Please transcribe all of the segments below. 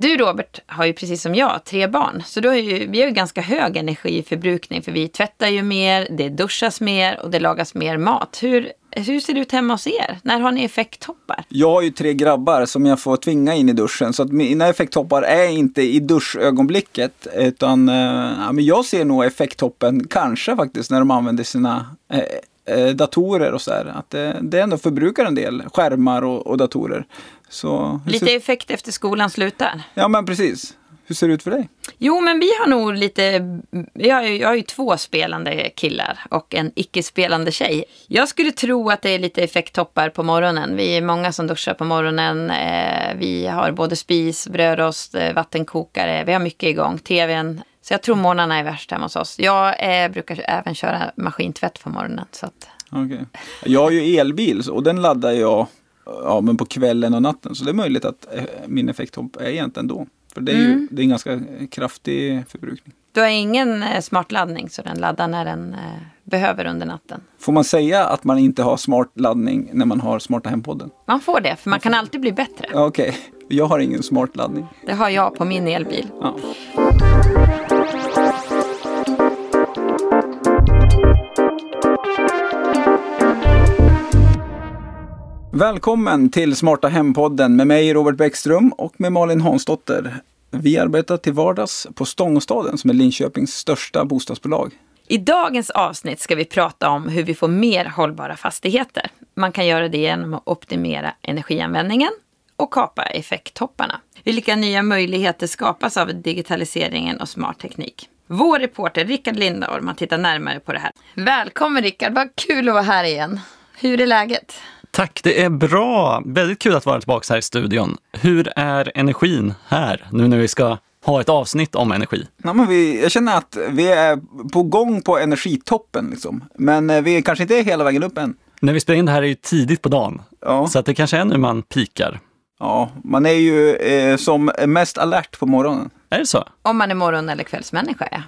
Du Robert har ju precis som jag tre barn, så du har ju, vi har ju ganska hög energiförbrukning för vi tvättar ju mer, det duschas mer och det lagas mer mat. Hur, hur ser det ut hemma hos er? När har ni effekttoppar? Jag har ju tre grabbar som jag får tvinga in i duschen så att mina effekttoppar är inte i duschögonblicket utan eh, ja, men jag ser nog effekttoppen kanske faktiskt när de använder sina eh, eh, datorer och så här. Att det, det ändå förbrukar en del skärmar och, och datorer. Så, Lite ser, effekt efter skolan slutar. ja men precis. Hur ser det ut för dig? Jo, men vi har nog lite... Jag har, ju, jag har ju två spelande killar och en icke-spelande tjej. Jag skulle tro att det är lite effekttoppar på morgonen. Vi är många som duschar på morgonen. Eh, vi har både spis, brödrost, eh, vattenkokare. Vi har mycket igång. TVn. Så jag tror morgnarna är värst hemma hos oss. Jag eh, brukar även köra maskintvätt på morgonen. Så att, Okej. Jag har ju elbil och den laddar jag ja, men på kvällen och natten. Så det är möjligt att eh, min effekttopp är egentligen då. För det är ju det är en ganska kraftig förbrukning. du har ingen eh, smartladdning så den laddar när den eh, behöver under natten. Får man säga att man inte har smart laddning när man har Smarta Hem-podden? Man får det, för man kan alltid bli bättre. Okej, jag har ingen smart laddning. Det har jag på min elbil. Ja. Välkommen till Smarta Hem-podden med mig Robert Bäckström och med Malin Hansdotter. Vi arbetar till vardags på Stångåstaden som är Linköpings största bostadsbolag. I dagens avsnitt ska vi prata om hur vi får mer hållbara fastigheter. Man kan göra det genom att optimera energianvändningen och kapa effekttopparna. Vilka nya möjligheter skapas av digitaliseringen och smart teknik? Vår reporter Rickard Lindahl har tittat närmare på det här. Välkommen Rickard, vad kul att vara här igen. Hur är läget? Tack, det är bra. Väldigt kul att vara tillbaka här i studion. Hur är energin här, nu när vi ska ha ett avsnitt om energi? Ja, men vi, jag känner att vi är på gång på energitoppen. Liksom. Men eh, vi är kanske inte är hela vägen upp än. När vi spelar in det här är ju tidigt på dagen, Ja, så att det kanske är nu man pikar. ja man är ju eh, som mest alert på morgonen. Är det så? Om man är morgon eller kvällsmänniska, ja.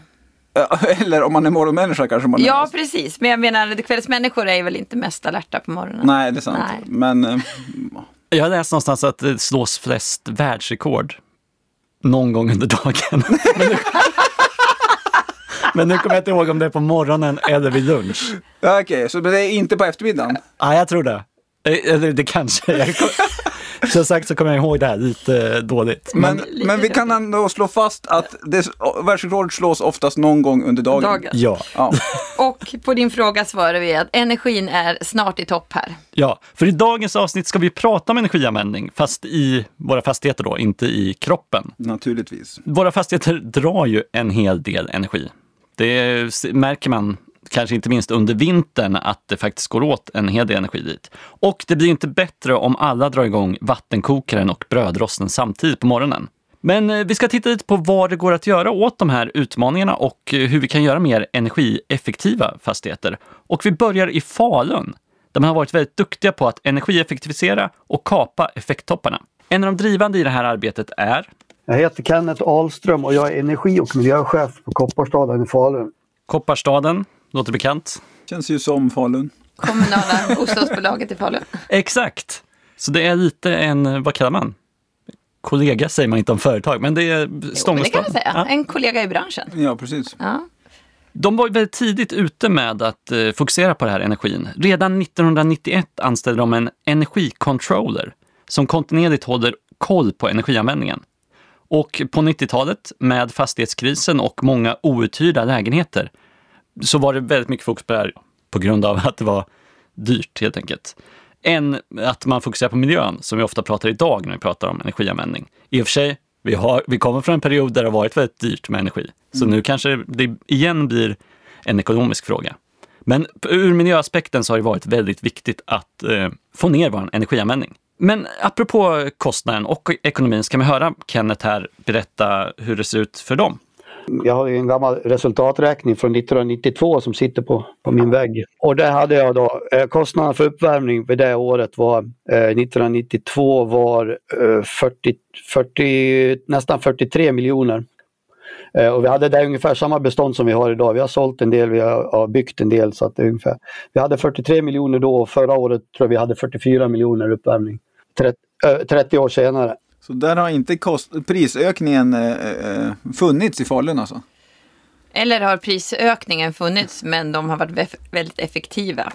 Eller om man är morgonmänniska kanske man Ja, är. precis. Men jag menar, kvällsmänniskor är väl inte mest alerta på morgonen? Nej, det är sant. Nej. Men eh, Jag har läst någonstans att det slås flest världsrekord någon gång under dagen. Men nu, men nu kommer jag inte ihåg om det är på morgonen eller vid lunch. okej, så det är inte på eftermiddagen? Ja, jag tror det. Eh, Eller det kanske jag, Som sagt så kommer jag ihåg det här lite dåligt. Men, Lite men vi kan ändå slå fast att det, världsrekord slås oftast någon gång under dagen. Dagen. Ja, Ja. Och på din fråga svarar vi att energin är snart i topp här. ja, för i dagens avsnitt ska vi prata om energianvändning, fast i våra fastigheter då, inte i kroppen. Naturligtvis. Våra fastigheter drar ju en hel del energi. Det märker man kanske inte minst under vintern att det faktiskt går åt en hel del energi dit. Och det blir inte bättre om alla drar igång vattenkokaren och brödrosten samtidigt på morgonen. Men eh, vi ska titta lite på vad det går att göra åt de här utmaningarna och eh, hur vi kan göra mer energieffektiva fastigheter. Och vi börjar i Falun, där man har varit väldigt duktiga på att energieffektivisera och kapa effekttopparna. En av de drivande i det här arbetet är Jag heter Kenneth Ahlström och jag är energi och miljöchef på Kopparstaden i Falun. Kopparstaden, låter bekant. Känns ju som Falun. Kommunala bostadsbolaget i Falun. Exakt! Så det är lite en, vad kallar man? Kollega säger man inte om företag, men det är Jo, men det kan man säga. Ja. En kollega i branschen. Ja, precis. Ja. De var väldigt tidigt ute med att eh, fokusera på det här energin. Redan 1991 anställde de en energicontroller som kontinuerligt håller koll på energianvändningen. Och på 90-talet med fastighetskrisen och många outhyrda lägenheter så var det väldigt mycket fokus på det här på grund av att det var dyrt helt enkelt. Än att man fokuserar på miljön som vi ofta pratar idag när vi pratar om energianvändning. I och för sig, vi, har, vi kommer från en period där det har varit väldigt dyrt med energi. Så nu kanske det igen blir en ekonomisk fråga. Men ur miljöaspekten så har det varit väldigt viktigt att eh, få ner vår energianvändning. Men apropå kostnaden och ekonomin ska vi höra Kenneth här berätta hur det ser ut för dem. Jag har ju en gammal resultaträkning från 1992 som sitter på, på min vägg. Och där hade jag då eh, kostnaden för uppvärmning vid det året var eh, 1992 var eh, 40, 40, nästan 43 miljoner. Eh, och vi hade där ungefär samma bestånd som vi har idag. Vi har sålt en del, vi har, har byggt en del. Så att det är ungefär. Vi hade 43 miljoner då och förra året tror jag vi hade 44 miljoner uppvärmning. 30, 30 eh, år senare. Så där har inte kost- prisökningen eh, eh, funnits i Falun alltså? Eller har prisökningen funnits men de har varit vä- väldigt effektiva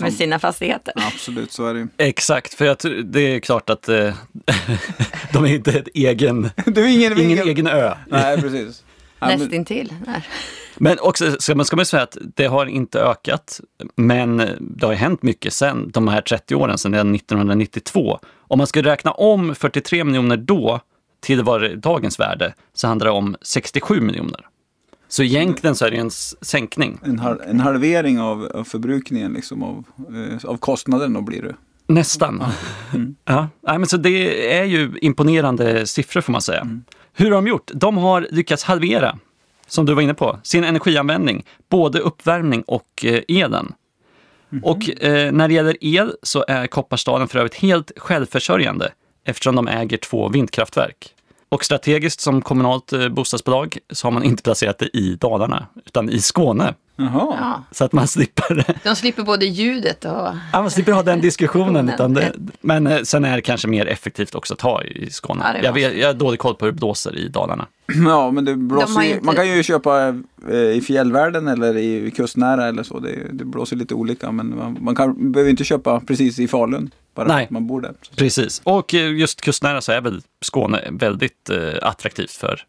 med sina fastigheter? Absolut, så är det ju. Exakt, för jag, tror- det är klart att eh, de är inte ett egen, Det är ingen, ingen egen ö. Nej, precis. Ja, men- Nästintill. Men också ska man, ska man säga att det har inte ökat, men det har ju hänt mycket sen de här 30 åren, sedan 1992. Om man ska räkna om 43 miljoner då till vad dagens värde så handlar det om 67 miljoner. Så egentligen så är det en sänkning. en, hal- en halvering av, av förbrukningen liksom, av, eh, av kostnaden då blir det. Nästan. Ja. Nej, men så det är ju imponerande siffror får man säga. Hur har de gjort? De har lyckats halvera, som du var inne på, sin energianvändning, både uppvärmning och eh, elen. Och eh, när det gäller el så är Kopparstaden för övrigt helt självförsörjande eftersom de äger två vindkraftverk. Och strategiskt som kommunalt eh, bostadsbolag så har man inte placerat det i Dalarna, utan i Skåne. Jaha. Ja. Så att man slipper De slipper både ljudet och... Ja, man slipper ha den diskussionen. Utan det, men eh, sen är det kanske mer effektivt också att ta i Skåne. Ja, jag, vet, jag har dålig koll på hur det blåser i Dalarna. Ja, men det blåser ju, inte- man kan ju köpa eh, i fjällvärlden eller i kustnära eller så. Det, det blåser lite olika, men man, man kan, behöver inte köpa precis i Falun. Bara Nej. att man bor där. Precis. Och eh, just kustnära så är väl Skåne väldigt eh, attraktivt för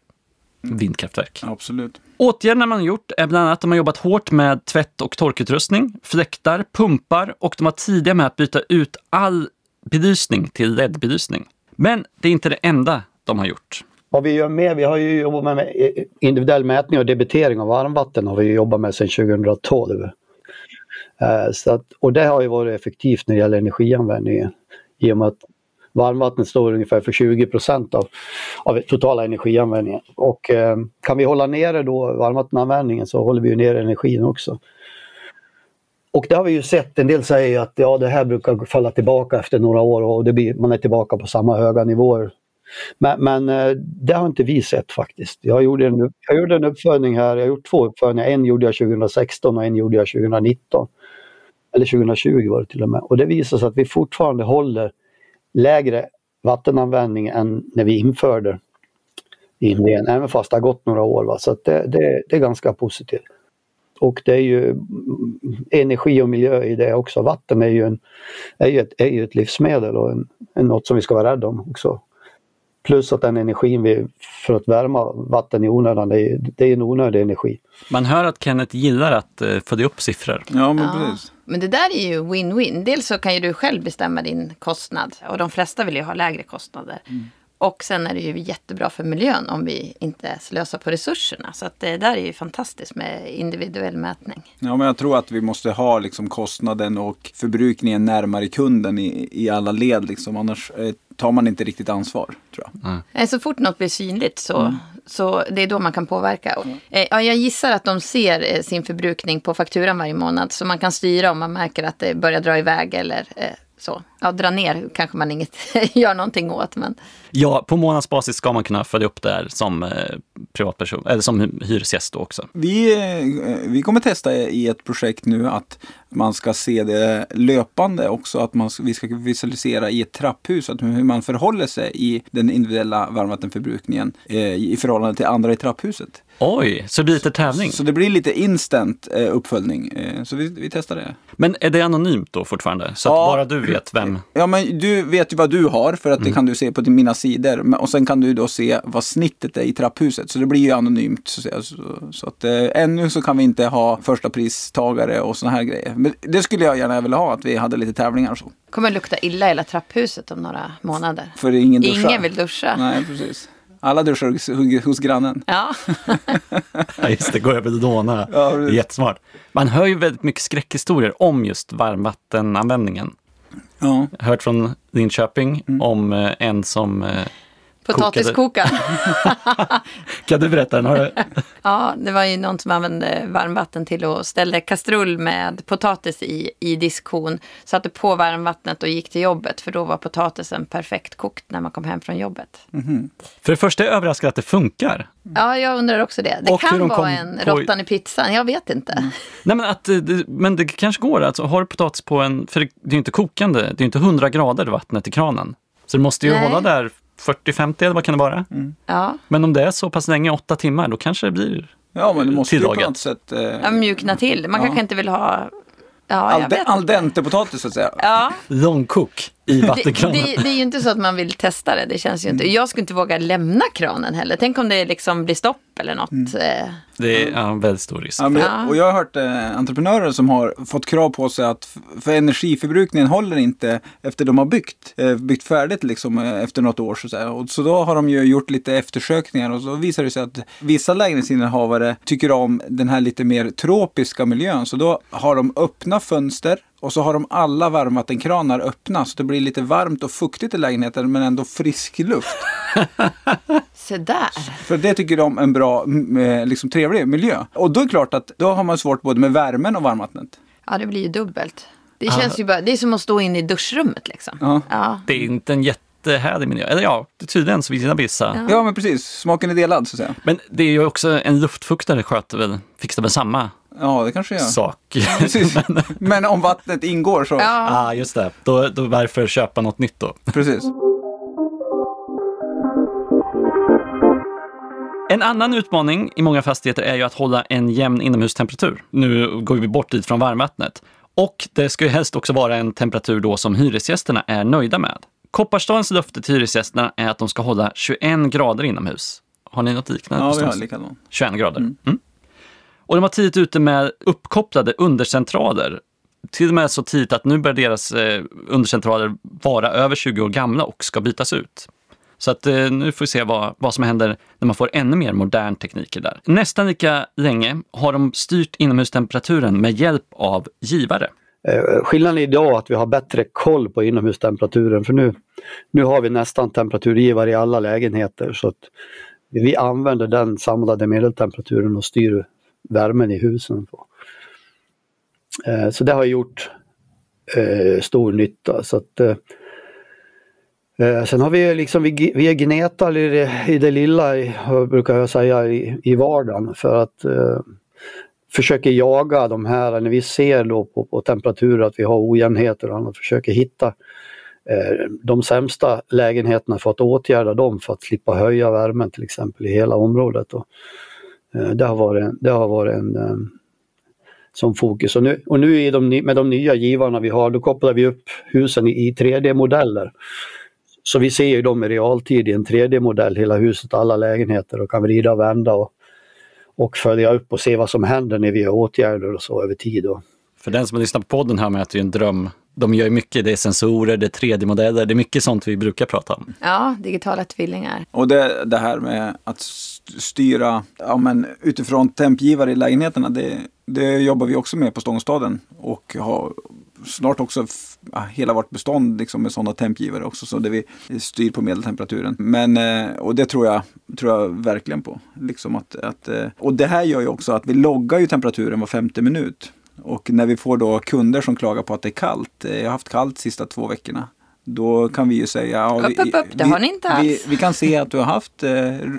vindkraftverk. Absolut. Åtgärderna man har gjort är bland annat att de har jobbat hårt med tvätt och torkutrustning, fläktar, pumpar och de var tidiga med att byta ut all belysning till LED-belysning. Men det är inte det enda de har gjort. Vad vi gör med, vi har ju jobbat med- individuell mätning och debitering av varmvatten har vi jobbat med sedan 2012. Eh, så att, och det har ju varit effektivt när det gäller energianvändningen. I och med att varmvattnet står ungefär för 20 procent av, av totala energianvändningen. Och eh, kan vi hålla nere då varmvattenanvändningen så håller vi ju ner energin också. Och det har vi ju sett, en del säger att ja, det här brukar falla tillbaka efter några år och det blir, man är tillbaka på samma höga nivåer men, men eh, det har inte vi sett faktiskt. Jag gjorde, en, jag gjorde en uppföljning här, jag har gjort två uppföljningar. En gjorde jag 2016 och en gjorde jag 2019. Eller 2020 var det till och med. Och det visar sig att vi fortfarande håller lägre vattenanvändning än när vi införde Indien, även fast det har gått några år. Va? Så att det, det, det är ganska positivt. Och det är ju mm, energi och miljö i det också. Vatten är ju, en, är ju, ett, är ju ett livsmedel och en, en, något som vi ska vara rädda om också. Plus att den energin vi, för att värma vatten i onödan, det är, det är en onödig energi. Man hör att Kenneth gillar att eh, följa upp siffror. Ja, men Ja. precis. Men det där är ju win-win. Dels så kan ju du själv bestämma din kostnad och de flesta vill ju ha lägre kostnader. Och sen är det ju jättebra för miljön om vi inte slösar på resurserna. Så att det där är ju fantastiskt med individuell mätning. Ja, men jag tror att vi måste ha liksom, kostnaden och förbrukningen närmare kunden i, i alla led. Liksom. Annars eh, tar man inte riktigt ansvar, tror jag. Eh, Så fort något blir synligt så, så det är då man kan påverka. Eh, Ja, jag gissar att de ser eh, sin förbrukning på fakturan varje månad. Så man kan styra om man märker att det börjar dra iväg eller eh, så. Ja, dra ner kanske man inget gör någonting åt. Men Ja, på månadsbasis ska man kunna följa upp det här som eh, privatperson, eller som hy- hyresgäst då också. Vi, eh, vi kommer testa i ett projekt nu att man ska se det löpande också. Att man, vi ska visualisera i ett trapphus att hur man förhåller sig i den individuella varmvattenförbrukningen eh, i förhållande till andra i trapphuset. Oj, så det blir lite tävling. Så det blir lite instant uppföljning. Så vi, vi testar det. Men är det anonymt då fortfarande? Så att Ja. bara du vet vem? Ja, men du vet ju vad du har för att det kan du se på mina sidor. Och sen kan du då se vad snittet är i trapphuset. Så det blir ju anonymt. Så, att så, så att eh, ännu så kan vi inte ha första pristagare och såna här grejer. Men det skulle jag gärna vilja ha, att vi hade lite tävlingar och så. kommer lukta illa i hela trapphuset om några månader. För ingen duschar. Ingen vill duscha. Nej, precis. Alla duschar hos, hos grannen. Ja. Ja, just det, går över låna. Ja, Det är precis. jättesmart. Man hör ju väldigt mycket skräckhistorier om just varmvattenanvändningen. Ja. Hört från Linköping om eh, en som... Potatiskokaren. Kan du berätta den? Har du... Ja, det var ju någon som använde varmvatten till att ställa kastrull med potatis i, i diskhon. Satte på varmvattnet och gick till jobbet för då var potatisen perfekt kokt när man kom hem från jobbet. För det första är jag överraskad att det funkar. Ja, jag undrar också det. Det Och kan de vara en på- råttan i pizzan, jag vet inte. Nej, men, att, eh, det, men det kanske går. Alltså, har du potatis på en... För det, det är ju inte kokande, det är ju inte 100 grader vattnet i kranen. Så det måste ju Nej. hålla där 40-50 eller vad kan det vara? Ja. Men om det är så pass länge, åtta timmar, då kanske det blir Ja, men det måste ju på något sätt... Eh, ja, mjukna till. Man Ja. kanske inte vill ha... Ja, al, de, al dente potatis så att säga. Ja, långkok i det, vattenkranen. det, det är ju inte så att man vill testa det. Det känns ju inte. Jag skulle inte våga lämna kranen heller. Tänk om det liksom blir stopp eller något. eh. Det är ja, en väldigt stor risk. Ja, men. Och jag har hört eh, entreprenörer som har fått krav på sig att för energiförbrukningen håller inte efter de har byggt, eh, byggt färdigt liksom eh, efter något år. Så, säga. och så då har de ju gjort lite eftersökningar och så visar det sig att vissa lägenhetsinnehavare tycker om den här lite mer tropiska miljön. Så då har de öppna fönster och så har de alla varmvattenkranar öppna så det blir lite varmt och fuktigt i lägenheten men ändå frisk luft. Se där. För det tycker de är en bra, eh, liksom trevlig miljö. Och då är det klart att då har man svårt både med värmen och varmvattnet. Ja, det blir ju dubbelt. Det känns ju bara, det är som att stå in i duschrummet liksom. Ja. Ja. Det är inte en jättehärlig miljö. Eller ja, tydligen så gillar vissa. Ja, men precis. Smaken är delad så att säga. Men det är ju också en luftfuktare sköter väl, fixar väl samma Ja, det kanske gör. sak. Precis. Men om vattnet ingår så. Ja. Ja, ah, just det. Då, då varför köpa något nytt då? Precis. En annan utmaning i många fastigheter är ju att hålla en jämn inomhustemperatur. Nu går vi bort dit från varmvattnet. Och det ska ju helst också vara en temperatur då som hyresgästerna är nöjda med. Kopparstadens löfte till hyresgästerna är att de ska hålla 21 grader inomhus. Har ni något liknande? Ja, vi har likadant. 21 grader. Mm. Och de var tidigt ute med uppkopplade undercentraler. Till och med så tidigt att nu börjar deras eh, undercentraler vara över 20 år gamla och ska bytas ut. Så att eh, nu får vi se vad, vad som händer när man får ännu mer modern teknik. där. Nästan lika länge har de styrt inomhustemperaturen med hjälp av givare. Eh, skillnaden idag är att vi har bättre koll på inomhustemperaturen för nu, nu har vi nästan temperaturgivare i alla lägenheter så att vi använder den samlade medeltemperaturen och styr värmen i husen. På. Eh, så det har gjort stor nytta. Så att, eh, Eh, sen har vi liksom, vi, vi är gnetar i det, i det lilla, i- brukar jag säga, i, i vardagen för att eh, försöker jaga de här, när vi ser då på, på temperaturer att vi har ojämnheter och annat, försöker hitta eh, de sämsta lägenheterna för att åtgärda dem för att slippa höja värmen till exempel i hela området. Och, eh, det har varit, det har varit en eh, som fokus. Och nu, och nu i de, med de nya givarna vi har, då kopplar vi upp husen i, i 3D-modeller. Så vi ser ju dem i realtid i en 3D-modell, hela huset, alla lägenheter och kan vrida och vända och, och följa upp och se vad som händer när vi gör åtgärder och så över tid. Och, För den som har lyssnat på podden hör man att det är en dröm. De gör ju mycket, det är sensorer, det är 3D-modeller, det är mycket sånt vi brukar prata om. ja, digitala tvillingar. Och det, det här med att st- styra ja, men utifrån tempgivare i lägenheterna, det, det jobbar vi också med på Stångstaden. Och har snart också hela vårt bestånd liksom med sådana tempgivare också, så där vi styr på medeltemperaturen. Men, eh, och det tror jag, tror jag verkligen på. Liksom att, att, eh, och det här gör ju också att vi loggar ju temperaturen var femte minut. Och när vi får då kunder som klagar på att det är kallt, eh, jag har haft kallt sista två veckorna. Då kan vi ju säga... Ja, Upp, vi, upp, det vi, har ni inte vi, alls. vi kan se att du har haft eh,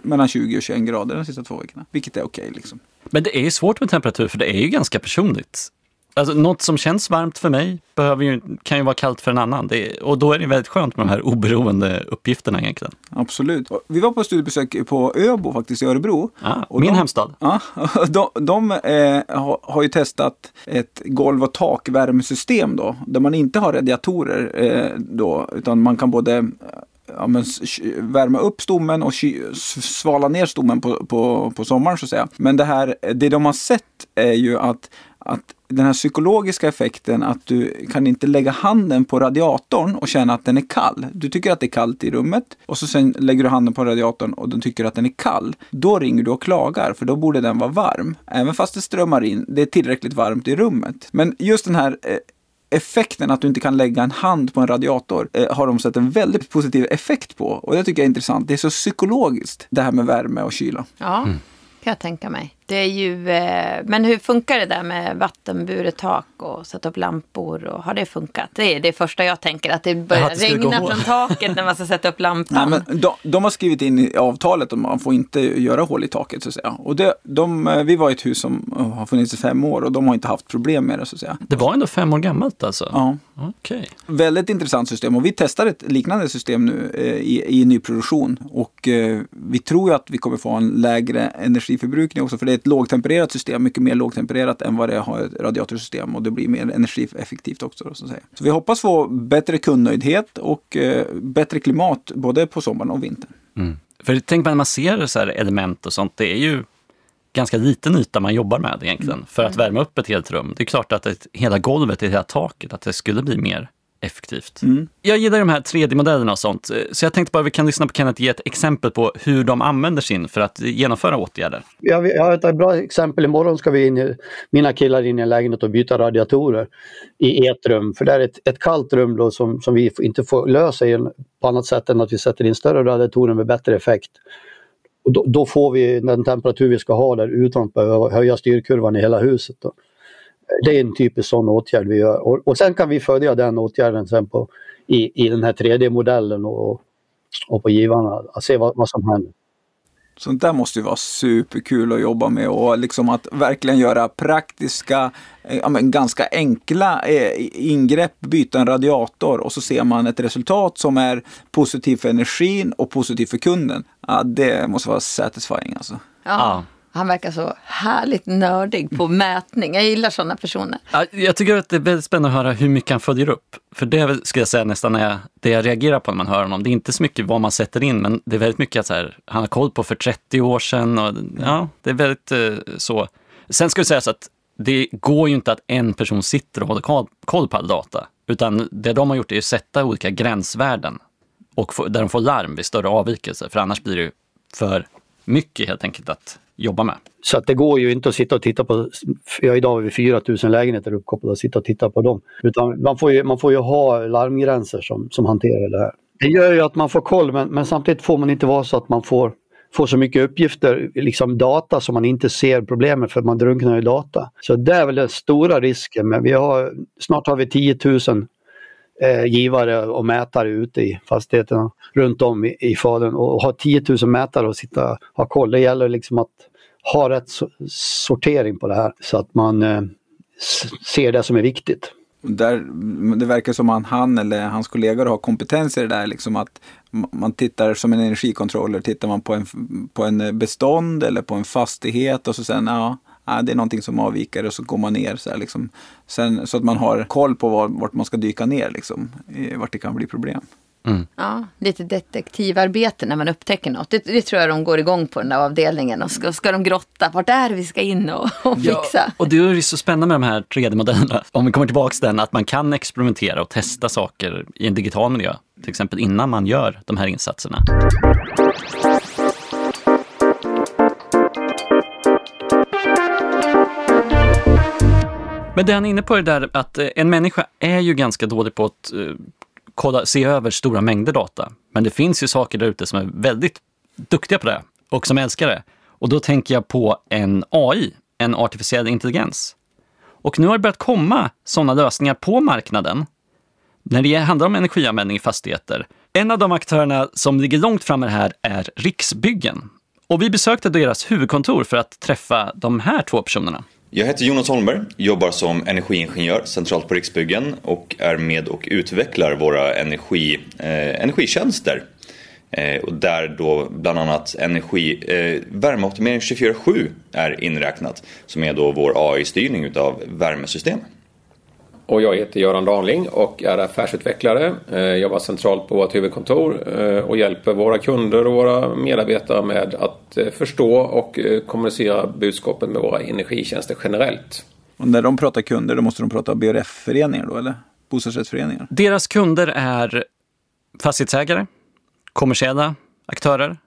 mellan 20 och 21 grader de sista två veckorna. Vilket är okej liksom. Men det är ju svårt med temperatur för det är ju ganska personligt. Alltså, något som känns varmt för mig behöver ju, kan ju vara kallt för en annan. Är, och då är det väldigt skönt med de här oberoende uppgifterna egentligen. Absolut. Vi var på studiebesök på Öbo faktiskt i Örebro. Ah, min de- hemstad. Ja, de, de eh, har, har ju testat ett golv och takvärmesystem då. Där man inte har radiatorer eh, då. Utan man kan både ja, men, värma upp stommen och svala ner stommen på, på, på sommaren så att säga. Men det här, det de har sett är ju att, att den här psykologiska effekten att du kan inte lägga handen på radiatorn och känna att den är kall. Du tycker att det är kallt i rummet och så sen lägger du handen på radiatorn och den tycker att den är kall. Då ringer du och klagar för då borde den vara varm. Även fast det strömmar in, det är tillräckligt varmt i rummet. Men just den här eh, effekten att du inte kan lägga en hand på en radiator eh, har de sett en väldigt positiv effekt på. Och det tycker jag är intressant. Det är så psykologiskt det här med värme och kyla. Ja, kan jag tänka mig. Det är ju, eh, men hur funkar det där med vattenburet tak och sätta upp lampor? Och har det funkat? Det är det första jag tänker, att det börjar Jaha, det regna från taket när man ska sätta upp lampan. Nej, men de, de har skrivit in i avtalet att man får inte göra hål i taket så att säga. Och det, de, eh, vi var i ett hus som eh, har funnits i fem år och de har inte haft problem med det så att säga. Det var ändå fem år gammalt alltså? Ja. Okej. Väldigt intressant system och vi testar ett liknande system nu eh, i, i nyproduktion. Och eh, vi tror ju att vi kommer få en lägre energiförbrukning också för det är ett lågtempererat system, mycket mer lågtempererat än vad det har ett radiatorsystem och det blir mer energieffektivt också. Då, så, att säga. så vi hoppas få bättre kundnöjdhet och eh, bättre klimat både på sommaren och vintern. Mm. För tänk när man ser så här element och sånt, det är ju ganska liten yta man jobbar med egentligen för att värma upp ett helt rum. Det är klart att ett, hela golvet, hela taket, att det skulle bli mer effektivt. Jag gillar de här 3D-modellerna och sånt, så jag tänkte bara vi kan lyssna på Kenneth ge ett exempel på hur de använder sin för att genomföra åtgärder. Jag, jag har ett bra exempel. Imorgon ska vi in i, mina killar in i en lägenhet och byta radiatorer i ett rum. För det är ett, ett kallt rum då som, som vi inte får lösa på annat sätt än att vi sätter in större radiatorer med bättre effekt. Och då, då får vi den temperatur vi ska ha där utan att behöva höja styrkurvan i hela huset. Då. Det är en typisk sån åtgärd vi gör. Och, och sen kan vi följa den åtgärden sen på, i, i den här 3D-modellen och, och på givarna. Att se vad, vad som händer. Sånt där måste ju vara superkul att jobba med och liksom att verkligen göra praktiska, eh, ja, men ganska enkla eh, ingrepp, byta en radiator och så ser man ett resultat som är positivt för energin och positivt för kunden. Ja, det måste vara satisfying alltså. Ja. Han verkar så härligt nördig på mätning. Jag gillar sådana personer. Ja, Jag tycker att det är väldigt spännande att höra hur mycket han följer upp. För det ska jag säga nästan är det jag reagerar på när man hör honom. Det är inte så mycket vad man sätter in, men det är väldigt mycket att så här, han har koll på för 30 år sedan. Och, ja, det är väldigt eh, så. Sen ska det sägas att det går ju inte att en person sitter och håller koll- koll på all data. Utan det de har gjort är att sätta olika gränsvärden och få, där de får larm vid större avvikelser. För annars blir det ju för mycket helt enkelt att jobba med. Så att det går ju inte att sitta och titta på, ja, idag har vi 4000 lägenheter uppkopplade, och sitta och titta på dem. Utan man får ju, man får ju ha larmgränser som, som hanterar det här. Det gör ju att man får koll men, men samtidigt får man inte vara så att man får, får så mycket uppgifter, liksom data som man inte ser problemet för man drunknar i data. Så det är väl den stora risken men vi har, snart har vi 10 000 eh, givare och mätare ute i fastigheterna runt om i, i Falun och ha 10 000 mätare och sitta ha koll. Det gäller liksom att ha rätt sortering på det här så att man eh, ser det som är viktigt. Där, det verkar som att han eller hans kollegor har kompetens i det där. Liksom att man tittar som en energikontroller, tittar man på en, på en bestånd eller på en fastighet och så sen, ja, det är någonting som avviker och så går man ner så, här, liksom. sen, så att man har koll på var, vart man ska dyka ner, liksom, vart det kan bli problem. Ja, lite detektivarbete när man upptäcker något. Det, det tror jag de går igång på den där avdelningen. Och ska, ska de grotta, vart är det vi ska in och, och fixa? och det är ju så spännande med de här 3D-modellerna. Om vi kommer tillbaka till den, att man kan experimentera och testa saker i en digital miljö. Till exempel innan man gör de här insatserna. Men det han är inne på är det där att eh, en människa är ju ganska dålig på att eh, kolla, se över stora mängder data. Men det finns ju saker där ute som är väldigt duktiga på det och som älskar det. Och då tänker jag på en AI, en artificiell intelligens. Och nu har det börjat komma sådana lösningar på marknaden när det handlar om energianvändning i fastigheter. En av de aktörerna som ligger långt framme här är Riksbyggen. Och vi besökte deras huvudkontor för att träffa de här två personerna. Jag heter Jonas Holmberg, jobbar som energiingenjör centralt på Riksbyggen och är med och utvecklar våra energi, eh, energitjänster. Eh, och där då bland annat energi, eh, värmeoptimering 24-7 är inräknat som är då vår AI-styrning utav värmesystem. Och jag heter Göran Danling och är affärsutvecklare. Eh, Jobbar centralt på vårt huvudkontor eh, och hjälper våra kunder och våra medarbetare med att eh, förstå och kommunicera budskapen med våra energitjänster generellt. Och när de pratar kunder, då måste de prata BRF-föreningar då, eller? Bostadsrättsföreningar. Deras kunder är fastighetsägare, kommersiella aktörer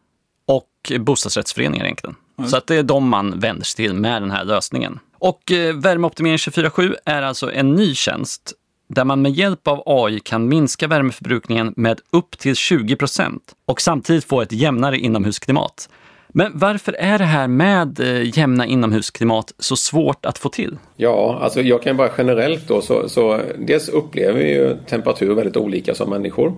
och bostadsrättsföreningar egentligen. Så att det är de man vänder sig till med den här lösningen. Och eh, Värmeoptimering 24-7 är alltså en ny tjänst där man med hjälp av AI kan minska värmeförbrukningen med upp till 20 procent och samtidigt få ett jämnare inomhusklimat. Men varför är det här med eh, jämna inomhusklimat så svårt att få till? Ja, alltså jag kan bara generellt då så, så dels upplever vi ju temperatur väldigt olika som människor.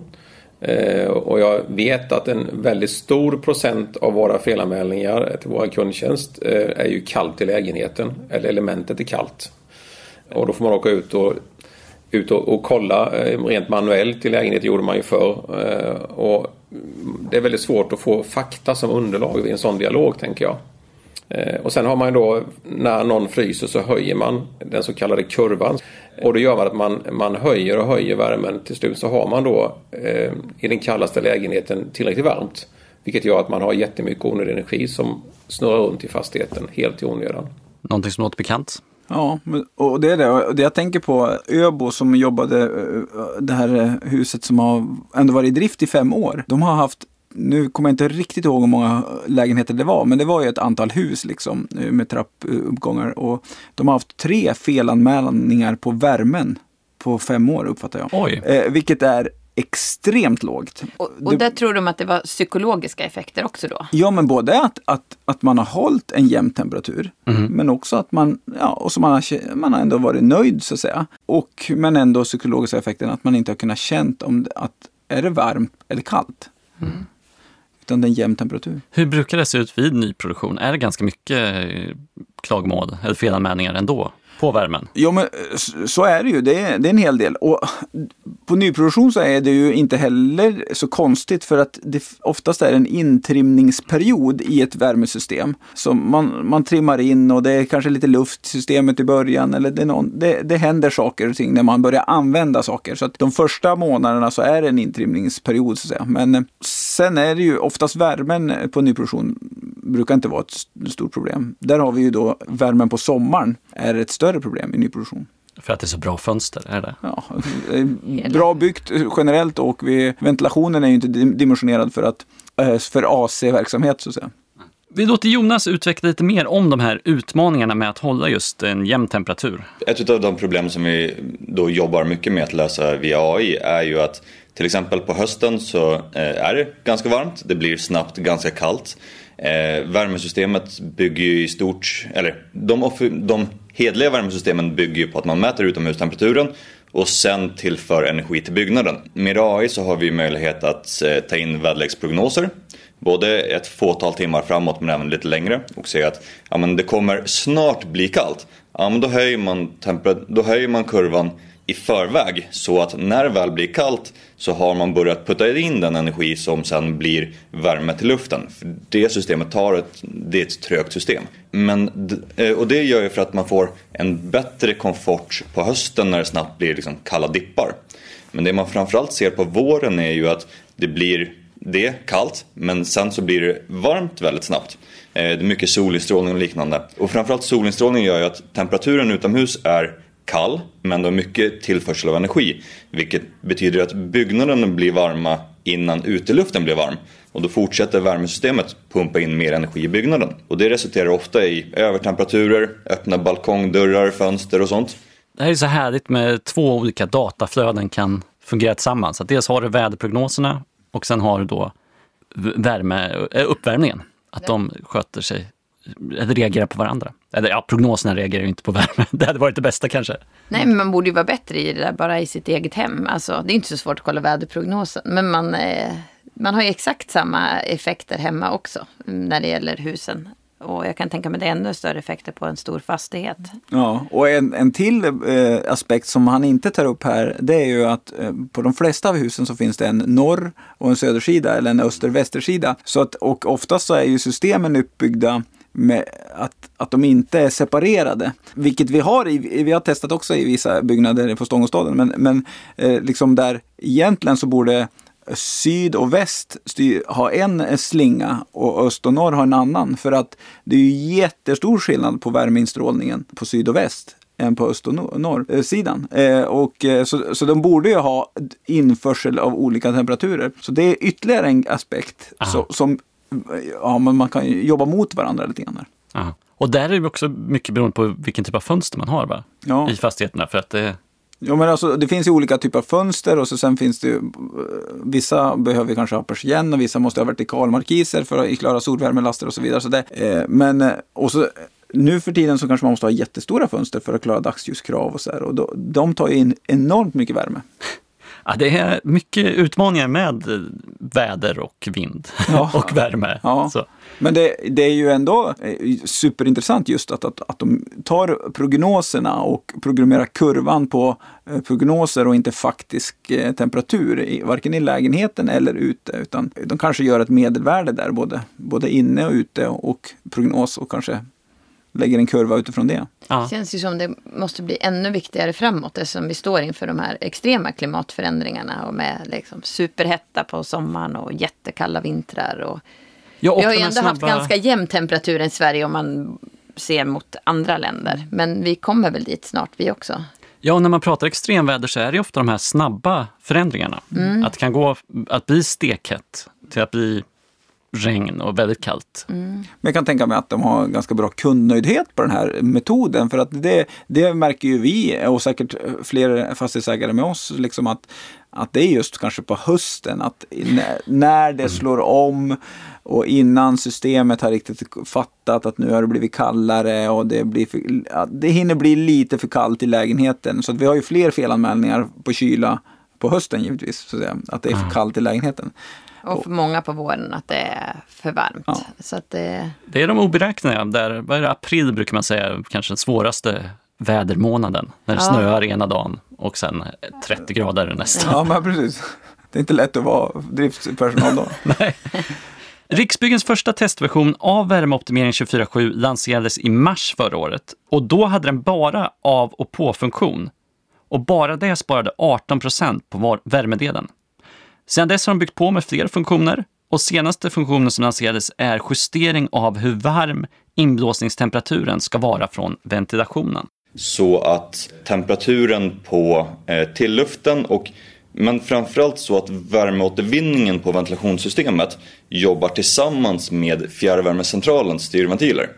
Eh, och jag vet att en väldigt stor procent av våra felanmälningar till vår kundtjänst eh, är ju kallt i lägenheten. Eller elementet är kallt. Och då får man åka ut och, ut och, och kolla eh, rent manuellt i lägenheten gjorde man ju förr. Och det är väldigt svårt att få fakta som underlag i en sån dialog tänker jag. Och sen har man ju då när någon fryser så höjer man den så kallade kurvan. Och det gör man att man, man höjer och höjer värmen. Till slut så har man då eh, i den kallaste lägenheten tillräckligt varmt. Vilket gör att man har jättemycket onödig energi som snurrar runt i fastigheten helt i onödan. Någonting som låter bekant? Ja, och det är det. Och det jag tänker på Öbo som jobbade, eh, det här huset som har ändå varit i drift i fem år. De har haft nu kommer jag inte riktigt ihåg hur många lägenheter det var, men det var ju ett antal hus liksom eh, med trappuppgångar. Och de har haft tre felanmälningar på värmen på fem år uppfattar jag. Oj. Eh, vilket är extremt lågt. Och, och där tror de att det var psykologiska effekter också då? Ja, men både att, att, att man har hållit en jämn temperatur, Mm. men också att man, ja, och så man, har, man har ändå varit nöjd så att säga. Och, men ändå psykologiska effekten att man inte har kunnat känt om det, att är det varmt eller kallt. Utan det är en jämn temperatur. Hur brukar det se ut vid nyproduktion? Är det ganska mycket eh, klagomål eller felanmälningar ändå på värmen? Ja, men så är det ju. Det är, det är en hel del. Och på nyproduktion så är det ju inte heller så konstigt för att det oftast är en intrimningsperiod i ett värmesystem. Så man, man trimmar in och det är kanske lite luft i systemet i början. Eller det, är någon, det, det händer saker och ting när man börjar använda saker. Så att de första månaderna så är det en intrimningsperiod. Så att säga. Men eh, sen är det ju oftast värmen på nyproduktion brukar inte vara ett stort problem. Där har vi ju då värmen på sommaren är ett större problem i nyproduktion. För att det är så bra fönster, är det? Ja, bra byggt generellt och vi, ventilationen är ju inte dim- dimensionerad för, att, eh, för AC-verksamhet så att säga. Vi låter Jonas utveckla lite mer om de här utmaningarna med att hålla just en jämn temperatur. Ett av de problem som vi då jobbar mycket med att lösa via AI är ju att till exempel på hösten så eh, är det ganska varmt, det blir snabbt ganska kallt. Eh, värmesystemet bygger ju i stort, eller de, de hedliga värmesystemen bygger ju på att man mäter utomhustemperaturen och sen tillför energi till byggnaden. Med AI så har vi möjlighet att eh, ta in väderleksprognoser både ett fåtal timmar framåt men även lite längre och se att ja, men det kommer snart bli kallt. Ja, men då, höjer man temper- då höjer man kurvan i förväg så att när det väl blir kallt så har man börjat putta in den energi som sen blir värme till luften. För det systemet tar ett, det är ett trögt system. Men, eh, och det gör ju för att man får en bättre komfort på hösten när det snabbt blir liksom kalla dippar. Men det man framförallt ser på våren är ju att det blir det kallt men sen så blir det varmt väldigt snabbt. Eh, det är mycket solinstrålning och liknande. Och framförallt solinstrålning gör ju att temperaturen utomhus är kall men det har mycket tillförsel av energi. Vilket betyder att byggnaden blir varma innan uteluften blir varm. Och då fortsätter värmesystemet pumpa in mer energi i byggnaden. Och det resulterar ofta i övertemperaturer, öppna balkongdörrar, fönster och sånt. Det här är så härligt med två olika dataflöden kan fungera tillsammans. Att dels har du väderprognoserna och sen har du då värme, äh, uppvärmningen. Att de sköter sig, eller reagerar på varandra. Eller ja, prognoserna reagerar ju inte på värme. Det hade varit det bästa kanske. Nej, men man borde ju vara bättre i det där bara i sitt eget hem. Alltså, det är inte så svårt att kolla väderprognosen. Men man, eh, man har ju exakt samma effekter hemma också när det gäller husen. Och jag kan tänka mig det är ännu större effekter på en stor fastighet. Ja, och en, en till eh, aspekt som han inte tar upp här, det är ju att eh, på de flesta av husen så finns det en norr och en södersida eller en öster-västersida. Så att, och oftast så är ju systemen uppbyggda att, att de inte är separerade. Vilket vi har, i, vi har testat också i vissa byggnader på Stångåstaden. Men, men eh, liksom där egentligen så borde syd och väst styr, ha en slinga och öst och norr har en annan. För att det är ju jättestor skillnad på värmeinstrålningen på syd och väst än på öst och nor- norrsidan. Eh, och, eh, så, så de borde ju ha införsel av olika temperaturer. Så det är ytterligare en aspekt så, som ja, men man kan jobba mot varandra lite grann. Där. Och där är det också mycket beroende på vilken typ av fönster man har va? Ja. i fastigheterna. För att det, Ja, men alltså, det finns ju olika typer av fönster och så sen finns det ju, vissa behöver kanske ha persienn och vissa måste ha vertikalmarkiser för att klara solvärmelaster och så vidare. Så det, eh, men, eh, och så, nu för tiden så kanske man måste ha jättestora fönster för att klara dagsljuskrav och så här. Och då, de tar ju in enormt mycket värme. Ja, det är mycket utmaningar med väder och vind Ja. och värme. Ja. Men det, det är ju ändå eh, superintressant just att, att, att de tar prognoserna och programmerar kurvan på eh, prognoser och inte faktisk eh, temperatur, varken i lägenheten eller ute. Utan de kanske gör ett medelvärde där, både, både inne och ute och prognos och kanske lägger en kurva utifrån det. Ja. Det känns ju som det måste bli ännu viktigare framåt eftersom vi står inför de här extrema klimatförändringarna och med liksom superhetta på sommaren och jättekalla vintrar. Och Ja, och vi har ju ändå haft snabba- ganska jämn temperatur i Sverige om man ser mot andra länder. Men vi kommer väl dit snart vi också. Ja, och när man pratar extremväder så är det ofta de här snabba förändringarna. Att det kan gå att bli stekhett till att bli regn och väldigt kallt. Men jag kan tänka mig att de har ganska bra kundnöjdhet på den här metoden. För att det, det märker ju vi och säkert fler fastighetsägare med oss. Liksom att, att det är just kanske på hösten. Att när, det slår om och innan systemet har riktigt fattat att nu har det blivit kallare och det, blir för, det hinner bli lite för kallt i lägenheten. Så vi har ju fler felanmälningar på kyla på hösten givetvis. Så att, säga, att det är för kallt i lägenheten. Och för många på våren att det är för varmt. Ja. Så att det, Det är de oberäkneliga. Där, vad är det, april brukar man säga kanske den svåraste vädermånaden. När det Ja. snöar ena dagen och sen 30 grader nästa. Ja, men precis. Det är inte lätt att vara driftspersonal då. Riksbyggens första testversion av värmeoptimering 24.7 lanserades i mars förra året och då hade den bara av och på-funktion. Och bara det sparade 18 procent på var- värmedelen. Sedan dess har de byggt på med fler funktioner och senaste funktionen som lanserades är justering av hur varm inblåsningstemperaturen ska vara från ventilationen. Så att temperaturen på eh, tilluften och men framförallt så att värmeåtervinningen på ventilationssystemet jobbar tillsammans med fjärrvärmecentralens styrventiler.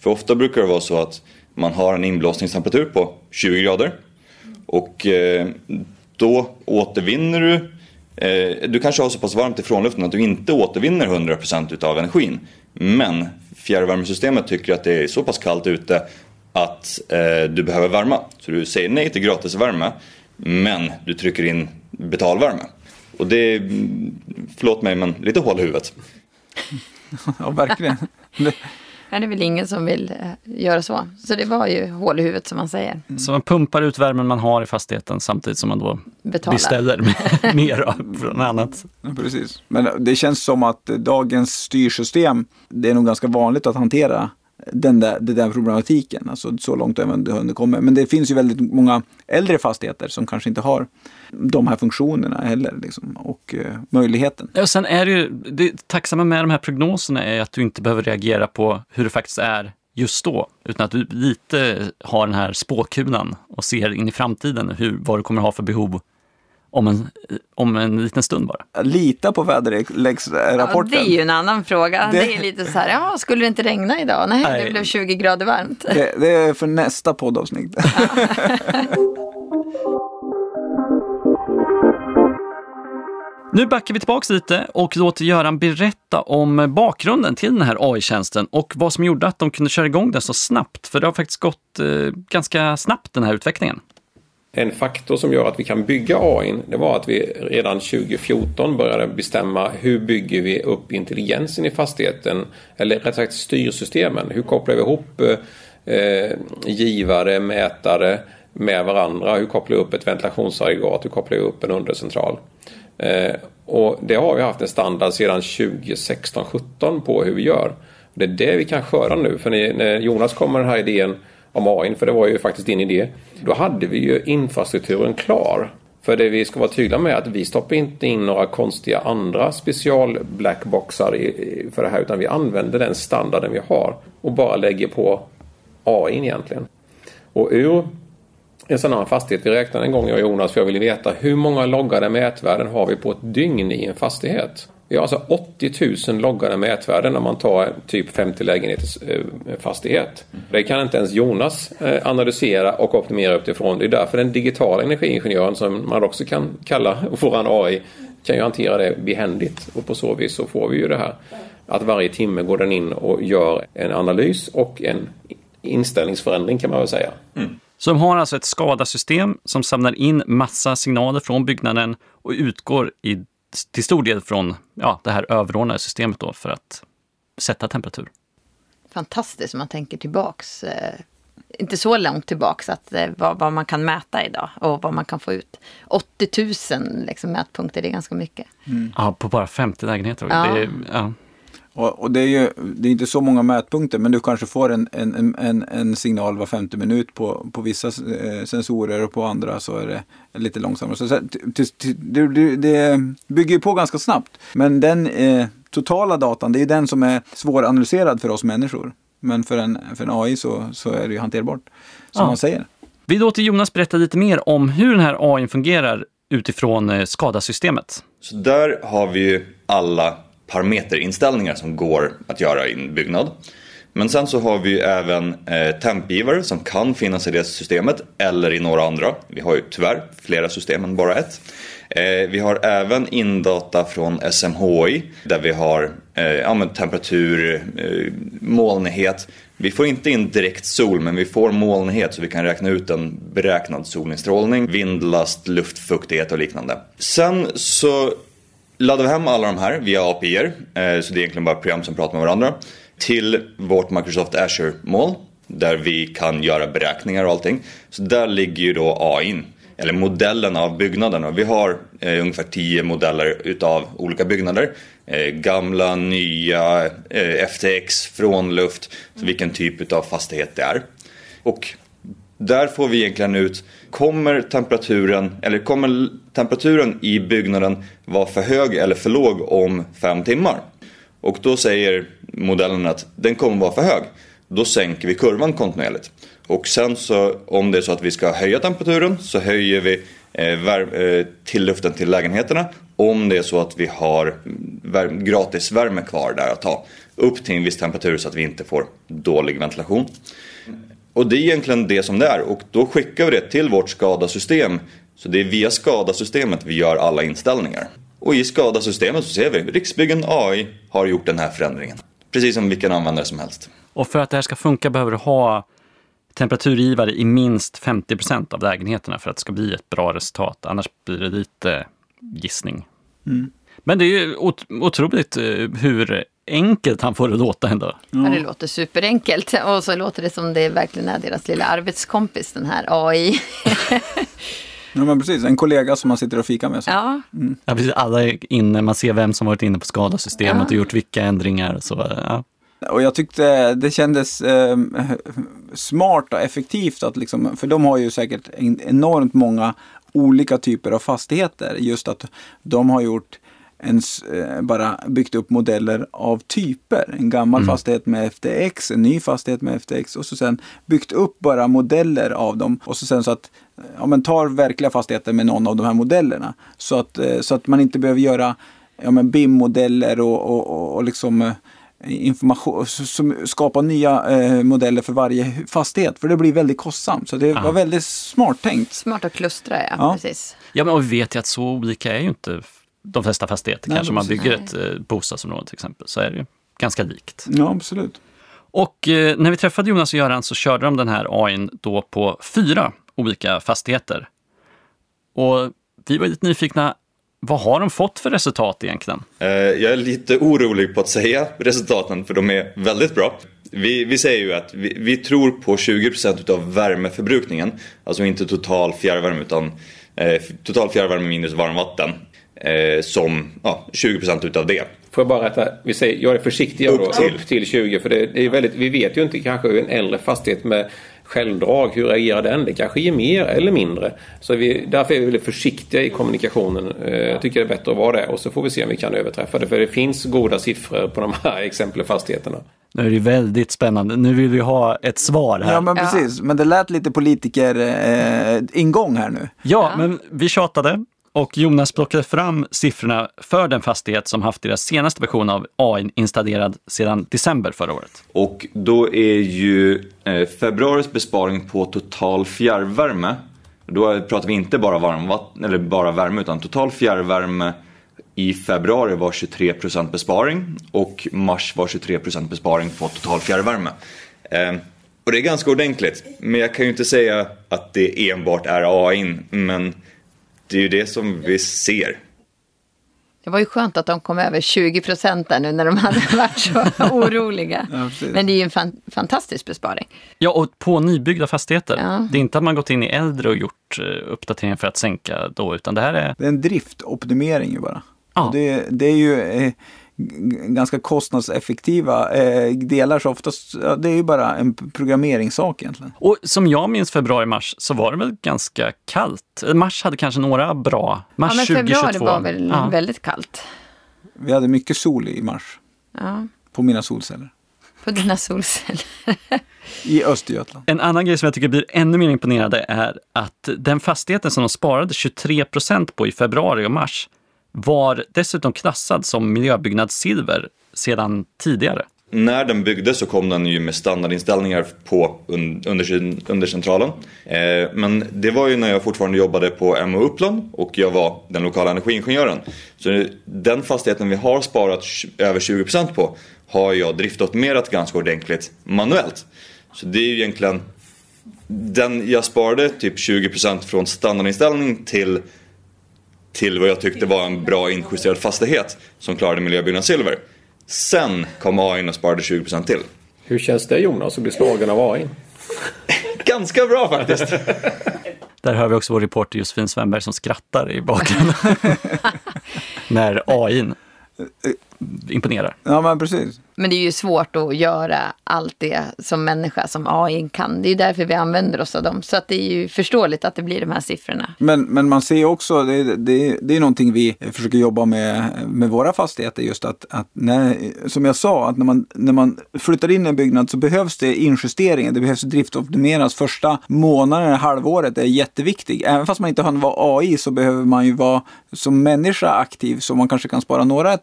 För ofta brukar det vara så att man har en inblåsningstemperatur på 20 grader och eh, då återvinner du Eh, du kanske har så pass varmt i frånluften att du inte återvinner 100% utav energin. Men fjärrvärmesystemet tycker att det är så pass kallt ute att eh, du behöver värma. Så du säger nej till gratisvärme men du trycker in betalvärme. Och det är, förlåt mig, men lite hål i huvudet. Ja, verkligen. Det- är väl ingen som vill eh, göra så. Så det var ju hål i huvudet som man säger. Så man pumpar ut värmen man har i fastigheten samtidigt som man då Betalar. beställer mer av från annat. Ja, precis. Men det känns som att dagens styrsystem, det är nog ganska vanligt att hantera den där, den där problematiken. Alltså så långt även det hunnit komma. Men det finns ju väldigt många äldre fastigheter som kanske inte har de här funktionerna heller. Liksom, och eh, möjligheten. Ja, sen är det ju, det tacksamma med de här prognoserna är att du inte behöver reagera på hur det faktiskt är just då, utan att du lite har den här spåkulan och ser in i framtiden hur, vad du kommer ha för behov om en, om en liten stund bara. Lita på Ja, väderleksrapporten. det är ju en annan fråga. Det- Det, är lite så här, ja, skulle det inte regna idag? Nej, Nej. det blev 20 grader varmt. det, det är för nästa poddavsnitt. Nu backar vi tillbaka lite och låter Göran berätta om bakgrunden till den här AI-tjänsten och vad som gjorde att de kunde köra igång den så snabbt. För det har faktiskt gått eh, ganska snabbt den här utvecklingen. En faktor som gör att vi kan bygga AI det var att vi redan 2014 började bestämma hur bygger vi upp intelligensen i fastigheten eller rättare sagt styrsystemen. Hur kopplar vi ihop eh, givare, mätare med varandra? Hur kopplar vi upp ett ventilationsaggregat? Hur kopplar vi upp en undercentral? Eh, och det har vi haft en standard sedan 2016-17 på hur vi gör. Det är det vi kan skörda nu. För när när Jonas kom med den här idén om AI, för det var ju faktiskt din idé. Då hade vi ju infrastrukturen klar. För det vi ska vara tydliga med är att vi stoppar inte in några konstiga andra special blackboxar för det här utan vi använder den standarden vi har och bara lägger på AI egentligen. Och ur en sån här fastighet, vi räknade en gång jag och Jonas för jag ville veta hur många loggade mätvärden har vi på ett dygn i en fastighet? Vi har alltså 80 000 loggade mätvärden om man tar typ 50 lägenheters eh, fastighet. Det kan inte ens Jonas eh, analysera och optimera utifrån. Det är därför den digitala energiingenjören som man också kan kalla våran AI kan ju hantera det behändigt och på så vis så får vi ju det här att varje timme går den in och gör en analys och en inställningsförändring kan man väl säga. Mm. Så de har alltså ett skadasystem som samlar in massa signaler från byggnaden och utgår i, till stor del från ja, det här överordnade systemet då för att sätta temperatur. Fantastiskt om man tänker tillbaks. Eh, inte så långt tillbaks att eh, vad, vad, man kan mäta idag och vad man kan få ut. 80 000 liksom, mätpunkter, det är ganska mycket. Mm. Ja, på bara 50 lägenheter. Ja. Det, ja. Och, och, det är ju det är inte så många mätpunkter men du kanske får en, en, en, en signal var femte minut på, på vissa eh, sensorer och på andra så är det lite långsammare. Så, det, det bygger ju på ganska snabbt. Men den eh, totala datan det är den som är svåranalyserad för oss människor. Men för en, för en AI så, så är det ju hanterbart, som ja. man säger. Vi låter Jonas berätta lite mer om hur den här AI fungerar utifrån eh, skadasystemet. Så där har vi ju alla parameterinställningar som går att göra i en byggnad. Men sen så har vi ju även eh, tempgivare som kan finnas i det systemet eller i några andra. Vi har ju tyvärr flera system än bara ett. Eh, vi har även indata från SMHI där vi har eh, temperatur, eh, molnighet. Vi får inte in direkt sol men vi får molnighet så vi kan räkna ut en beräknad solinstrålning, vindlast, luftfuktighet och liknande. Sen så laddar vi hem alla de här via API, eh, så det är egentligen bara program som pratar med varandra, till vårt Microsoft Azure-mål där vi kan göra beräkningar och allting. Så där ligger ju då AI, eller modellen av byggnaderna. Vi har eh, ungefär 10 modeller utav olika byggnader. Eh, gamla, nya, eh, FTX, frånluft, så vilken typ av fastighet det är. Och där får vi egentligen ut, kommer temperaturen, eller kommer temperaturen i byggnaden vara för hög eller för låg om fem timmar? Och då säger modellen att den kommer vara för hög. Då sänker vi kurvan kontinuerligt. Och sen så om det är så att vi ska höja temperaturen så höjer vi eh, eh, till luften till lägenheterna. Om det är så att vi har gratis värme kvar där att ta. Upp till en viss temperatur så att vi inte får dålig ventilation. Och det är egentligen det som det är och då skickar vi det till vårt skadasystem. Så det är via skadasystemet vi gör alla inställningar. Och i skadasystemet så ser vi Riksbyggen AI har gjort den här förändringen. Precis som vilken användare som helst. Och för att det här ska funka behöver du ha temperaturgivare i minst 50% av lägenheterna för att det ska bli ett bra resultat. Annars blir det lite gissning. Mm. Men det är ju otroligt eh, hur enkelt han får det låta ändå. Ja. det låter superenkelt och så låter det som det verkligen är deras lilla arbetskompis, den här AI. Ja men precis, en kollega som man sitter och fikar med. Så. Ja. Mm. ja, precis. Alla är inne, man ser vem som varit inne på skadasystemet ja. och gjort vilka ändringar. Så, ja. Och jag tyckte det kändes eh, smart och effektivt att liksom, för de har ju säkert enormt många olika typer av fastigheter. Just att de har gjort ens eh, bara byggt upp modeller av typer. En gammal mm. fastighet med FTX, en ny fastighet med FTX och så sen byggt upp bara modeller av dem. Och så sen så att, ja men tar verkliga fastigheter med någon av de här modellerna. Så att, eh, så att man inte behöver göra ja, BIM-modeller och, och, och, och liksom eh, information, som skapa nya eh, modeller för varje fastighet. För det blir väldigt kostsamt. Så det Aha. var väldigt smart tänkt. Smart att klustra, ja. ja. Precis. Ja, men vi vet ju att så olika är ju inte de flesta fastigheter. Nej, kanske man bygger ett eh, bostadsområde till exempel, så är det ju ganska likt. Ja, absolut. Och eh, när vi träffade Jonas och Göran så körde de den här AIn då på fyra olika fastigheter. Och vi var lite nyfikna, vad har de fått för resultat egentligen? Eh, jag är lite orolig på att säga resultaten för de är väldigt bra. Vi, vi säger ju att vi, vi tror på 20% av värmeförbrukningen, alltså inte total fjärrvärme utan eh, total fjärrvärme minus varmvatten eh, som ja, 20% utav det. Får jag bara rätta, vi säger, jag är försiktig upp, till. upp till 20 för det, är väldigt, vi vet ju inte kanske hur en äldre fastighet med självdrag, hur reagerar den? Det kanske ger mer eller mindre. Så vi, därför är vi väldigt försiktiga i kommunikationen. Eh, jag tycker det är bättre att vara det och så får vi se om vi kan överträffa det. För det fins goda siffror på de här exempelfastigheterna. Nu är det väldigt spännande. Nu vill vi ha ett svar här. Ja, men precis. Men det lät lite politiker eh, ingång här nu. Ja, ja, men vi tjatade och Jonas plockade fram siffrorna för den fastighet som haft deras senaste version av AI installerad sedan december förra året. Och då är ju eh, februaris besparing på total fjärrvärme, då pratar vi inte bara, varmvatten, eller bara värme utan total fjärrvärme i februari var 23% besparing och mars var 23% besparing på total fjärrvärme. Eh, och det är ganska ordentligt, men jag kan ju inte säga att det enbart är AI, men det är ju det som vi ser. Det var ju skönt att de kom över 20 procent där nu när de hade varit så oroliga. Ja, Men det är ju en fan, fantastisk besparing. Ja, och på nybyggda fastigheter. Ja. Det är inte att man gått in i äldre och gjort eh, uppdateringar för att sänka då, utan det här är... Det är en driftoptimering ju bara. Ja. Det, det är ju eh, ganska kostnadseffektiva eh, delar så oftast, ja, det är ju bara en programmeringssak egentligen. Och som jag minns februari-mars så var det väl ganska kallt. Eh, Mars hade kanske några bra. Mars Ja, men februari 2022. var väl Ja. väldigt kallt. Vi hade mycket sol i mars Ja, på mina solceller på dina solceller. i Östergötland. En annan grej som jag tycker blir ännu mer imponerande är att den fastigheten som de sparade 23 procent på i februari och mars var dessutom klassad som miljöbyggnad silver sedan tidigare. När den byggdes så kom den ju med standardinställningar på under, undercentralen. Eh, men det var ju när jag fortfarande jobbade på MO Uppland och jag var den lokala energiingenjören. Så den fastigheten vi har sparat över 20% på har jag driftoptimerat ganska ordentligt manuellt. Så det är ju egentligen den jag sparade typ 20% från standardinställning till till vad jag tyckte var en bra injusterad fastighet som klarade miljöbyggnad silver. Sen kom AI och sparade 20% till. Hur känns det Jonas att bli slagen av AI? Ganska bra faktiskt. Där hör vi också vår reporter Josefin Svenberg som skrattar i bakgrunden. När AI imponerar. Ja men precis. Men det är ju svårt att göra allt det som människa som AI kan. Det är ju därför vi använder oss av dem. Så att det är ju förståeligt att det blir de här siffrorna. Men, men man ser också, det, det, det är någonting vi försöker jobba med med våra fastigheter just att, att när, som jag sa, att när man, när man flyttar in i en byggnad så behövs det injusteringar, det behövs driftoptimeras första månaden, halvåret är jätteviktig. Även fast man inte har en AI så behöver man ju vara som människa aktiv så man kanske kan spara några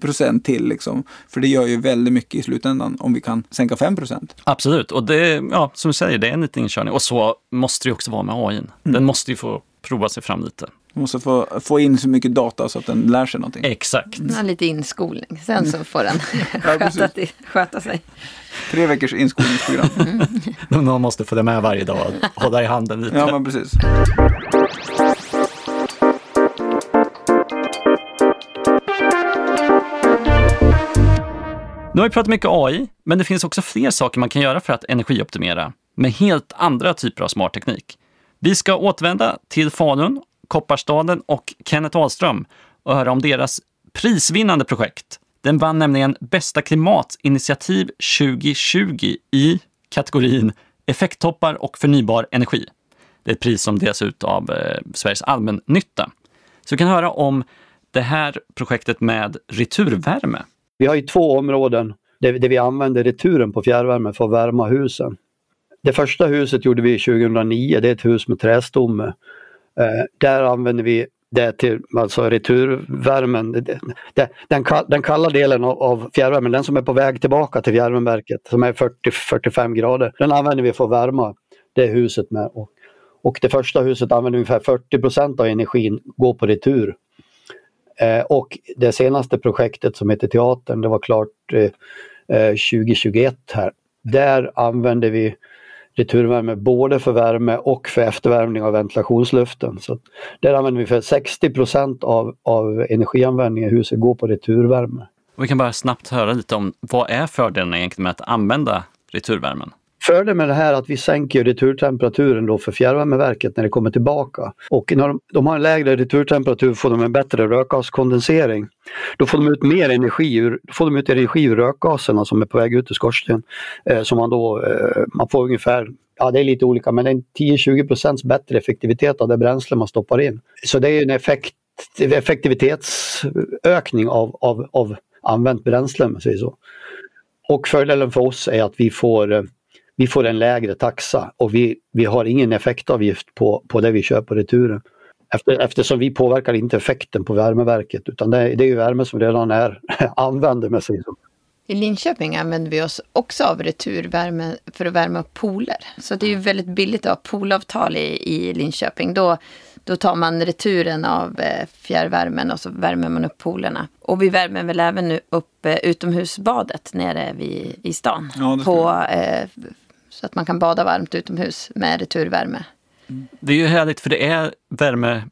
procent till liksom. För det gör ju väldigt mycket i slutändan om vi kan sänka 5 procent. Absolut, och det, ja, som du säger, det är en liten inkörning. Och så måste det ju också vara med AI. Den måste ju få prova sig fram lite. Man måste få, få in så mycket data så att den lär sig någonting. Exakt. Den har lite inskolning. Sen så får den Ja, sköta, till, sköta sig. Tre veckors inskolningsprogram. Någon måste få det med varje dag och hålla i handen lite. Ja, men precis. Nu har vi pratat mycket AI, men det finns också fler saker man kan göra för att energioptimera med helt andra typer av smart teknik. Vi ska återvända till Falun, Kopparstaden och Kenneth Ahlström och höra om deras prisvinnande projekt. Den vann nämligen Bästa klimatinitiativ 2020 i kategorin effekttoppar och förnybar energi. Det är ett pris som delas ut av eh, Sveriges allmännytta. Så vi kan höra om det här projektet med returvärme. Vi har ju två områden där, där vi använder returen på fjärrvärme för att värma husen. Det första huset gjorde vi 2009, det är ett hus med trästomme. Eh, där använder vi det till alltså returvärmen. Det, det, den, den kalla delen av, av fjärrvärmen, den som är på väg tillbaka till fjärrvärmeverket som är 40-45 grader, den använder vi för att värma det huset med. Och, och det första huset använder ungefär 40% av energin går på retur. Eh, och det senaste projektet som heter Teatern, det var klart eh, eh, 2021 här. Där använder vi returvärme både för värme och för eftervärmning av ventilationsluften. Så där använder vi för 60 av, av energianvändningen i huset går på returvärme. Vi kan bara snabbt höra lite om vad är fördelarna egentligen med att använda returvärmen? Fördelen med det här är att vi sänker returtemperaturen då för fjärrvärmeverket när det kommer tillbaka. Och när de, de har en lägre returtemperatur får de en bättre rökgaskondensering. Då får de ut mer energi ur, får de ut energi ur rökgaserna som är på väg ut ur skorstenen. Eh, som man då, eh, man får ungefär, ja det är lite olika, men det är 10-20 procents bättre effektivitet av det bränsle man stoppar in. Så det är en effekt, effektivitetsökning av, av, av använt bränsle om man säger så. Och fördelen för oss är att vi får eh, vi får en lägre taxa och vi, vi har ingen effektavgift på, på det vi kör på returen. Efter, eftersom vi påverkar inte effekten på värmeverket utan det, det är ju värme som redan är använd med sig. I Linköping använder vi oss också av returvärme för att värma upp pooler. Så det är ju väldigt billigt att ha poolavtal i, i Linköping. Då, då tar man returen av eh, fjärrvärmen och så värmer man upp poolerna. Och vi värmer väl även nu upp eh, utomhusbadet nere vid, i stan. Ja, på, eh, så att man kan bada varmt utomhus med returvärme. Det är ju härligt för det är värme